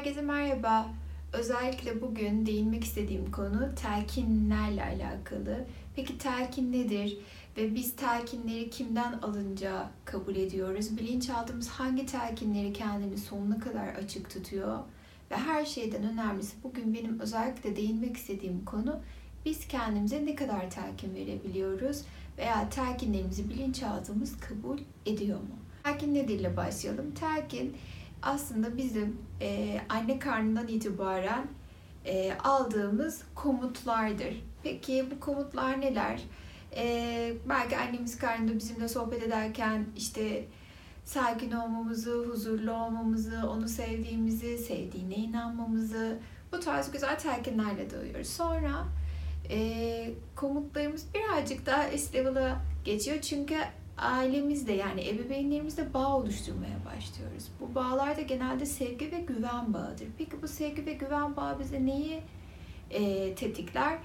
Herkese merhaba. Özellikle bugün değinmek istediğim konu telkinlerle alakalı. Peki telkin nedir? Ve biz telkinleri kimden alınca kabul ediyoruz? Bilinçaltımız hangi telkinleri kendini sonuna kadar açık tutuyor? Ve her şeyden önemlisi bugün benim özellikle değinmek istediğim konu biz kendimize ne kadar telkin verebiliyoruz? Veya telkinlerimizi bilinçaltımız kabul ediyor mu? Telkin nedirle başlayalım? Telkin aslında bizim e, anne karnından itibaren e, aldığımız komutlardır. Peki bu komutlar neler? E, belki annemiz karnında bizimle sohbet ederken işte sakin olmamızı, huzurlu olmamızı, onu sevdiğimizi, sevdiğine inanmamızı bu tarz güzel telkinlerle duyuyoruz. Sonra e, komutlarımız birazcık daha üst level'a geçiyor çünkü ailemizde yani ebeveynlerimizle bağ oluşturmaya başlıyoruz. Bu bağlar da genelde sevgi ve güven bağıdır. Peki bu sevgi ve güven bağı bize neyi e, tetikler?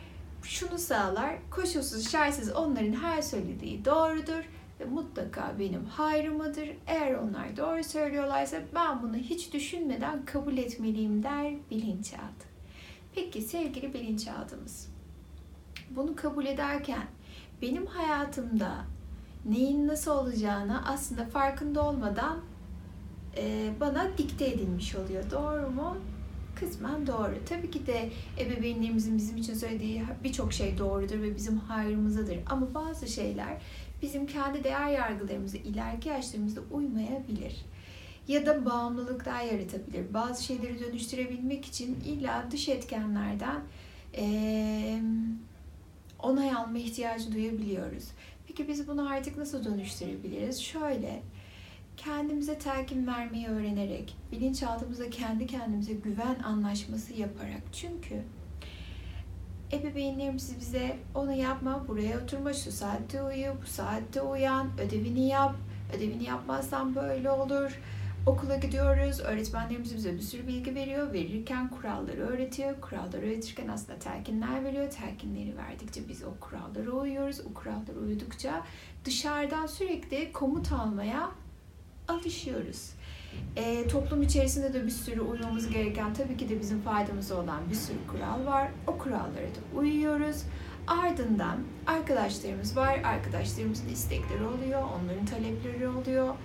Şunu sağlar, koşulsuz şartsız onların her söylediği doğrudur ve mutlaka benim hayrımadır. Eğer onlar doğru söylüyorlarsa ben bunu hiç düşünmeden kabul etmeliyim der bilinçaltı. Peki sevgili bilinçaltımız, bunu kabul ederken benim hayatımda neyin nasıl olacağını aslında farkında olmadan e, bana dikte edilmiş oluyor. Doğru mu? Kısmen doğru. Tabii ki de ebeveynlerimizin bizim için söylediği birçok şey doğrudur ve bizim hayrımızadır. Ama bazı şeyler bizim kendi değer yargılarımıza ileriki yaşlarımızda uymayabilir. Ya da bağımlılıklar yaratabilir. Bazı şeyleri dönüştürebilmek için illa dış etkenlerden e, onay alma ihtiyacı duyabiliyoruz. Peki biz bunu artık nasıl dönüştürebiliriz? Şöyle, kendimize telkin vermeyi öğrenerek, bilinçaltımıza kendi kendimize güven anlaşması yaparak. Çünkü ebeveynlerimiz bize onu yapma, buraya oturma, şu saatte uyu, bu saatte uyan, ödevini yap, ödevini yapmazsan böyle olur, okula gidiyoruz. Öğretmenlerimiz bize bir sürü bilgi veriyor. Verirken kuralları öğretiyor. Kuralları öğretirken aslında telkinler veriyor. Telkinleri verdikçe biz o kurallara uyuyoruz. O kurallara uydukça dışarıdan sürekli komut almaya alışıyoruz. E, toplum içerisinde de bir sürü uymamız gereken tabii ki de bizim faydamıza olan bir sürü kural var. O kurallara da uyuyoruz. Ardından arkadaşlarımız var. Arkadaşlarımızın istekleri oluyor. Onların talepleri oluyor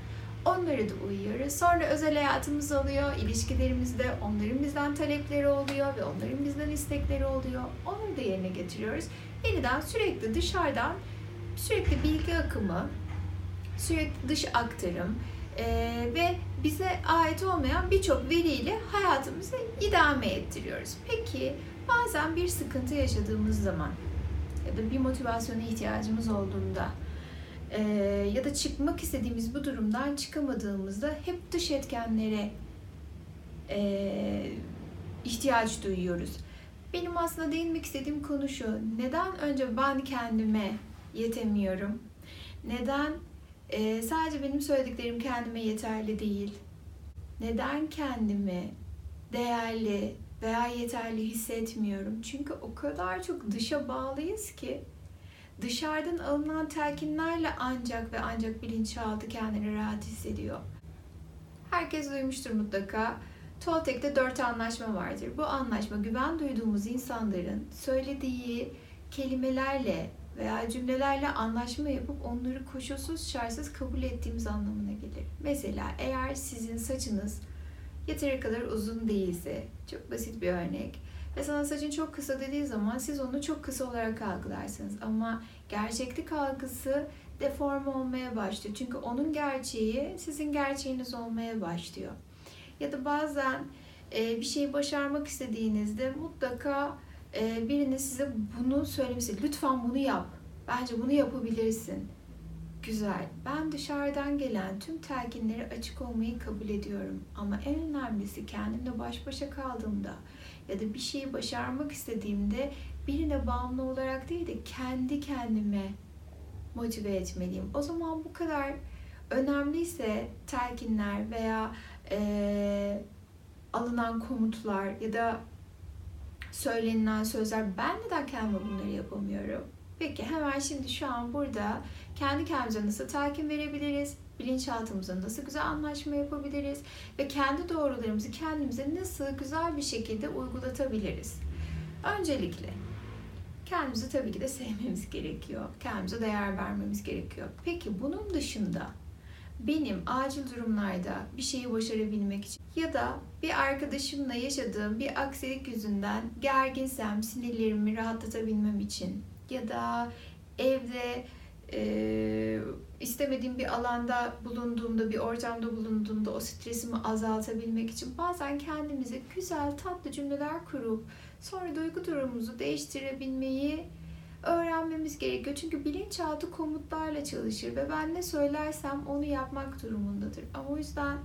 Onlara da uyuyoruz. Sonra özel hayatımız oluyor, ilişkilerimizde onların bizden talepleri oluyor ve onların bizden istekleri oluyor. Onları da yerine getiriyoruz. Yeniden sürekli dışarıdan sürekli bilgi akımı, sürekli dış aktarım e, ve bize ait olmayan birçok veriyle hayatımızı idame ettiriyoruz. Peki bazen bir sıkıntı yaşadığımız zaman ya da bir motivasyona ihtiyacımız olduğunda e, ya da çıkmak istediğimiz bu durumdan çıkamadığımızda hep dış etkenlere e, ihtiyaç duyuyoruz. Benim aslında değinmek istediğim konu şu. Neden önce ben kendime yetemiyorum? Neden e, sadece benim söylediklerim kendime yeterli değil? Neden kendimi değerli veya yeterli hissetmiyorum? Çünkü o kadar çok dışa bağlıyız ki Dışarıdan alınan telkinlerle ancak ve ancak bilinçaltı kendini rahat hissediyor. Herkes duymuştur mutlaka. Toltek'te dört anlaşma vardır. Bu anlaşma güven duyduğumuz insanların söylediği kelimelerle veya cümlelerle anlaşma yapıp onları koşulsuz şartsız kabul ettiğimiz anlamına gelir. Mesela eğer sizin saçınız yeteri kadar uzun değilse, çok basit bir örnek, ve sana saçın çok kısa dediği zaman siz onu çok kısa olarak algılarsınız. Ama gerçeklik algısı deforme olmaya başlıyor. Çünkü onun gerçeği sizin gerçeğiniz olmaya başlıyor. Ya da bazen e, bir şeyi başarmak istediğinizde mutlaka e, birinin size bunu söylemesi, lütfen bunu yap. Bence bunu yapabilirsin. Güzel. Ben dışarıdan gelen tüm telkinlere açık olmayı kabul ediyorum. Ama en önemlisi kendimle baş başa kaldığımda ya da bir şeyi başarmak istediğimde birine bağımlı olarak değil de kendi kendime motive etmeliyim. O zaman bu kadar önemliyse telkinler veya e, alınan komutlar ya da söylenilen sözler ben neden kendime bunları yapamıyorum? Peki hemen şimdi şu an burada kendi kendimize nasıl telkin verebiliriz? Bilinçaltımızla nasıl güzel anlaşma yapabiliriz ve kendi doğrularımızı kendimize nasıl güzel bir şekilde uygulatabiliriz. Öncelikle kendimizi tabii ki de sevmemiz gerekiyor. Kendimize değer vermemiz gerekiyor. Peki bunun dışında benim acil durumlarda bir şeyi başarabilmek için ya da bir arkadaşımla yaşadığım bir aksilik yüzünden gerginsem sinirlerimi rahatlatabilmem için ya da evde e, istemediğim bir alanda bulunduğumda, bir ortamda bulunduğumda o stresimi azaltabilmek için bazen kendimize güzel, tatlı cümleler kurup sonra duygu durumumuzu değiştirebilmeyi öğrenmemiz gerekiyor. Çünkü bilinçaltı komutlarla çalışır ve ben ne söylersem onu yapmak durumundadır. Ama o yüzden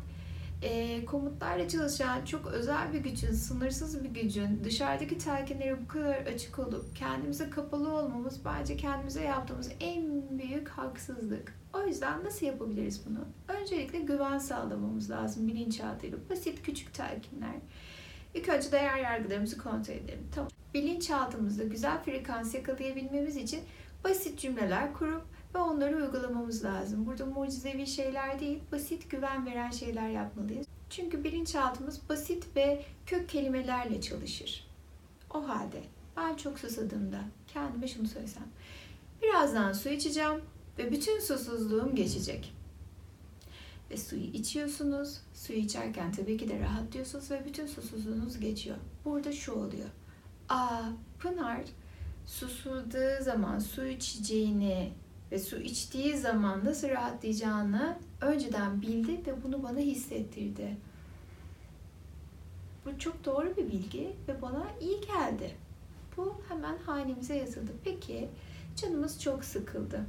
e, komutlarla çalışan çok özel bir gücün, sınırsız bir gücün dışarıdaki telkinlere bu kadar açık olup kendimize kapalı olmamız bence kendimize yaptığımız en büyük haksızlık. O yüzden nasıl yapabiliriz bunu? Öncelikle güven sağlamamız lazım bilinçaltıyla. Basit küçük telkinler. İlk önce değer yargılarımızı kontrol edelim. Tamam. Bilinçaltımızda güzel frekans yakalayabilmemiz için basit cümleler kurup ve onları uygulamamız lazım. Burada mucizevi şeyler değil, basit güven veren şeyler yapmalıyız. Çünkü bilinçaltımız basit ve kök kelimelerle çalışır. O halde ben çok susadığımda kendime şunu söylesem. Birazdan su içeceğim ve bütün susuzluğum geçecek. Ve suyu içiyorsunuz. Suyu içerken tabii ki de rahatlıyorsunuz ve bütün susuzluğunuz geçiyor. Burada şu oluyor. Aa Pınar susuduğu zaman su içeceğini ve su içtiği zaman nasıl rahatlayacağını önceden bildi ve bunu bana hissettirdi. Bu çok doğru bir bilgi ve bana iyi geldi. Bu hemen hanemize yazıldı. Peki canımız çok sıkıldı.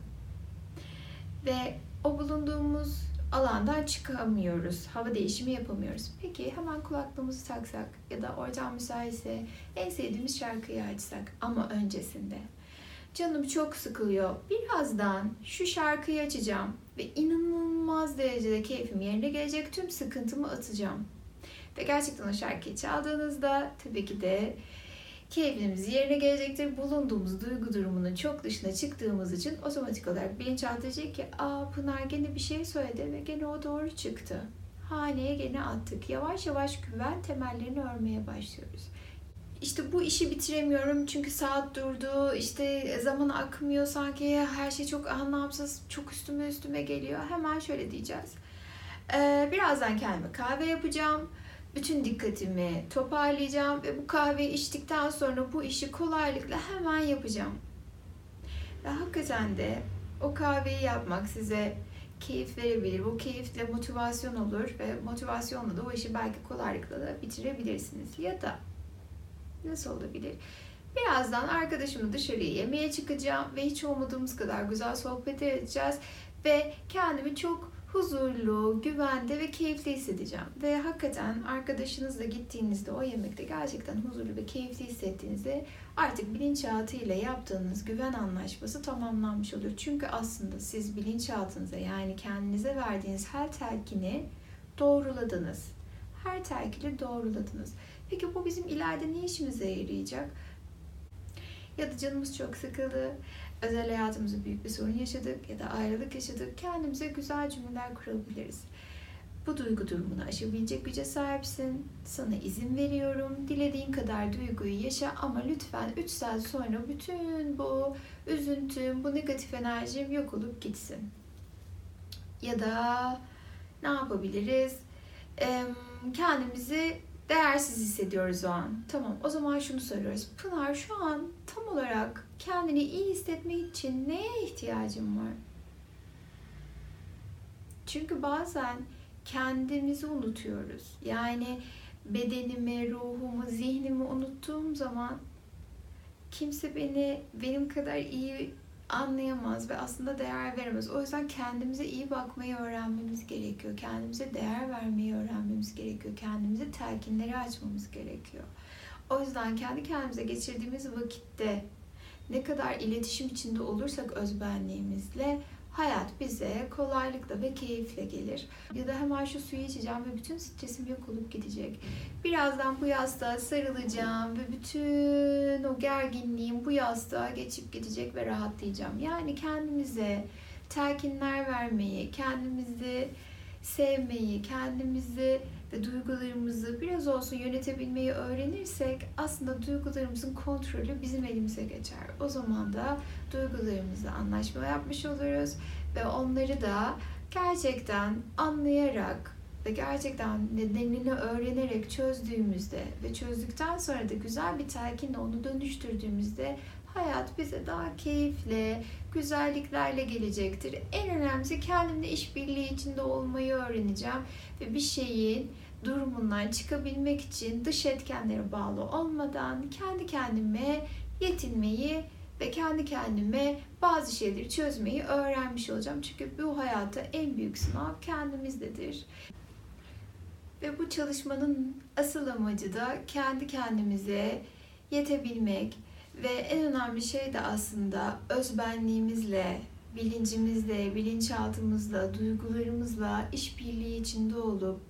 Ve o bulunduğumuz alandan çıkamıyoruz. Hava değişimi yapamıyoruz. Peki hemen kulaklığımızı taksak ya da ortam müsaitse en sevdiğimiz şarkıyı açsak ama öncesinde canım çok sıkılıyor. Birazdan şu şarkıyı açacağım ve inanılmaz derecede keyfim yerine gelecek. Tüm sıkıntımı atacağım. Ve gerçekten o şarkıyı çaldığınızda tabii ki de keyfimiz yerine gelecektir. Bulunduğumuz duygu durumunun çok dışına çıktığımız için otomatik olarak bilinçaltı diyecek ki aa Pınar gene bir şey söyledi ve gene o doğru çıktı. Haneye gene attık. Yavaş yavaş güven temellerini örmeye başlıyoruz. İşte bu işi bitiremiyorum çünkü saat durdu, işte zaman akmıyor sanki her şey çok anlamsız, çok üstüme üstüme geliyor. Hemen şöyle diyeceğiz. Ee, birazdan kendime kahve yapacağım bütün dikkatimi toparlayacağım ve bu kahveyi içtikten sonra bu işi kolaylıkla hemen yapacağım. Ve hakikaten de o kahveyi yapmak size keyif verebilir. Bu keyifle motivasyon olur ve motivasyonla da o işi belki kolaylıkla da bitirebilirsiniz. Ya da nasıl olabilir? Birazdan arkadaşımla dışarıya yemeğe çıkacağım ve hiç olmadığımız kadar güzel sohbet edeceğiz ve kendimi çok huzurlu, güvende ve keyifli hissedeceğim. Ve hakikaten arkadaşınızla gittiğinizde o yemekte gerçekten huzurlu ve keyifli hissettiğinizde artık bilinçaltı ile yaptığınız güven anlaşması tamamlanmış olur. Çünkü aslında siz bilinçaltınıza yani kendinize verdiğiniz her telkini doğruladınız. Her telkini doğruladınız. Peki bu bizim ileride ne işimize yarayacak? Ya da canımız çok sıkıldı özel hayatımızda büyük bir sorun yaşadık ya da ayrılık yaşadık. Kendimize güzel cümleler kurabiliriz. Bu duygu durumunu aşabilecek güce sahipsin. Sana izin veriyorum. Dilediğin kadar duyguyu yaşa ama lütfen 3 saat sonra bütün bu üzüntüm, bu negatif enerjim yok olup gitsin. Ya da ne yapabiliriz? Kendimizi değersiz hissediyoruz o an. Tamam o zaman şunu soruyoruz. Pınar şu an tam olarak kendini iyi hissetmek için neye ihtiyacın var? Çünkü bazen kendimizi unutuyoruz. Yani bedenimi, ruhumu, zihnimi unuttuğum zaman kimse beni benim kadar iyi anlayamaz ve aslında değer veremez. O yüzden kendimize iyi bakmayı öğrenmemiz gerekiyor. Kendimize değer vermeyi öğrenmemiz gerekiyor. Kendimize telkinleri açmamız gerekiyor. O yüzden kendi kendimize geçirdiğimiz vakitte ne kadar iletişim içinde olursak özbenliğimizle hayat bize kolaylıkla ve keyifle gelir. Ya da hemen şu suyu içeceğim ve bütün stresim yok olup gidecek. Birazdan bu yastığa sarılacağım ve bütün o gerginliğim bu yastığa geçip gidecek ve rahatlayacağım. Yani kendimize telkinler vermeyi, kendimizi sevmeyi, kendimizi ve duygularımızı biraz olsun yönetebilmeyi öğrenirsek aslında duygularımızın kontrolü bizim elimize geçer. O zaman da duygularımızla anlaşma yapmış oluruz ve onları da gerçekten anlayarak ve gerçekten nedenini öğrenerek çözdüğümüzde ve çözdükten sonra da güzel bir telkinle onu dönüştürdüğümüzde hayat bize daha keyifle, güzelliklerle gelecektir. En önemlisi kendimle işbirliği içinde olmayı öğreneceğim ve bir şeyin durumundan çıkabilmek için dış etkenlere bağlı olmadan kendi kendime yetinmeyi ve kendi kendime bazı şeyleri çözmeyi öğrenmiş olacağım. Çünkü bu hayatta en büyük sınav kendimizdedir. Ve bu çalışmanın asıl amacı da kendi kendimize yetebilmek ve en önemli şey de aslında özbenliğimizle, bilincimizle, bilinçaltımızla, duygularımızla işbirliği içinde olup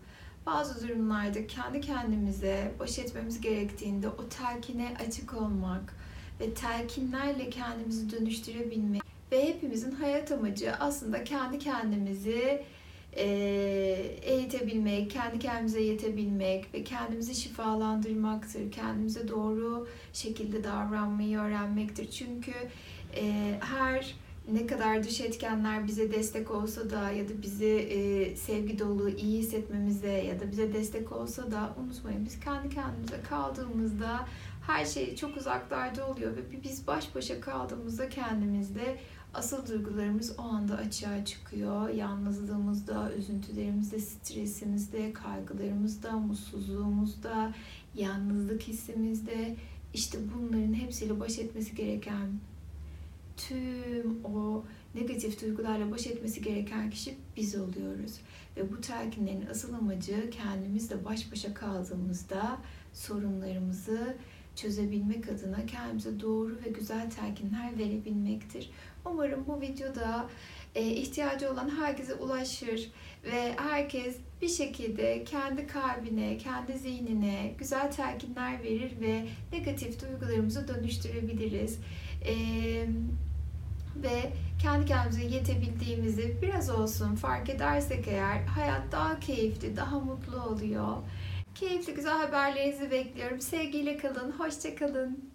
bazı durumlarda kendi kendimize baş etmemiz gerektiğinde o telkine açık olmak ve telkinlerle kendimizi dönüştürebilmek ve hepimizin hayat amacı aslında kendi kendimizi eğitebilmek, kendi kendimize yetebilmek ve kendimizi şifalandırmaktır. Kendimize doğru şekilde davranmayı öğrenmektir. Çünkü e, her ne kadar dış etkenler bize destek olsa da ya da bizi e, sevgi dolu, iyi hissetmemize ya da bize destek olsa da unutmayın biz kendi kendimize kaldığımızda her şey çok uzaklarda oluyor ve biz baş başa kaldığımızda kendimizde asıl duygularımız o anda açığa çıkıyor. Yalnızlığımızda, üzüntülerimizde, stresimizde, kaygılarımızda, mutsuzluğumuzda, yalnızlık hissimizde işte bunların hepsiyle baş etmesi gereken tüm o negatif duygularla baş etmesi gereken kişi biz oluyoruz. Ve bu telkinlerin asıl amacı kendimizle baş başa kaldığımızda sorunlarımızı çözebilmek adına kendimize doğru ve güzel telkinler verebilmektir. Umarım bu videoda e, ihtiyacı olan herkese ulaşır ve herkes bir şekilde kendi kalbine, kendi zihnine güzel telkinler verir ve negatif duygularımızı dönüştürebiliriz. Eee ve kendi kendimize yetebildiğimizi biraz olsun fark edersek eğer hayat daha keyifli, daha mutlu oluyor. Keyifli güzel haberlerinizi bekliyorum. Sevgiyle kalın, hoşça kalın.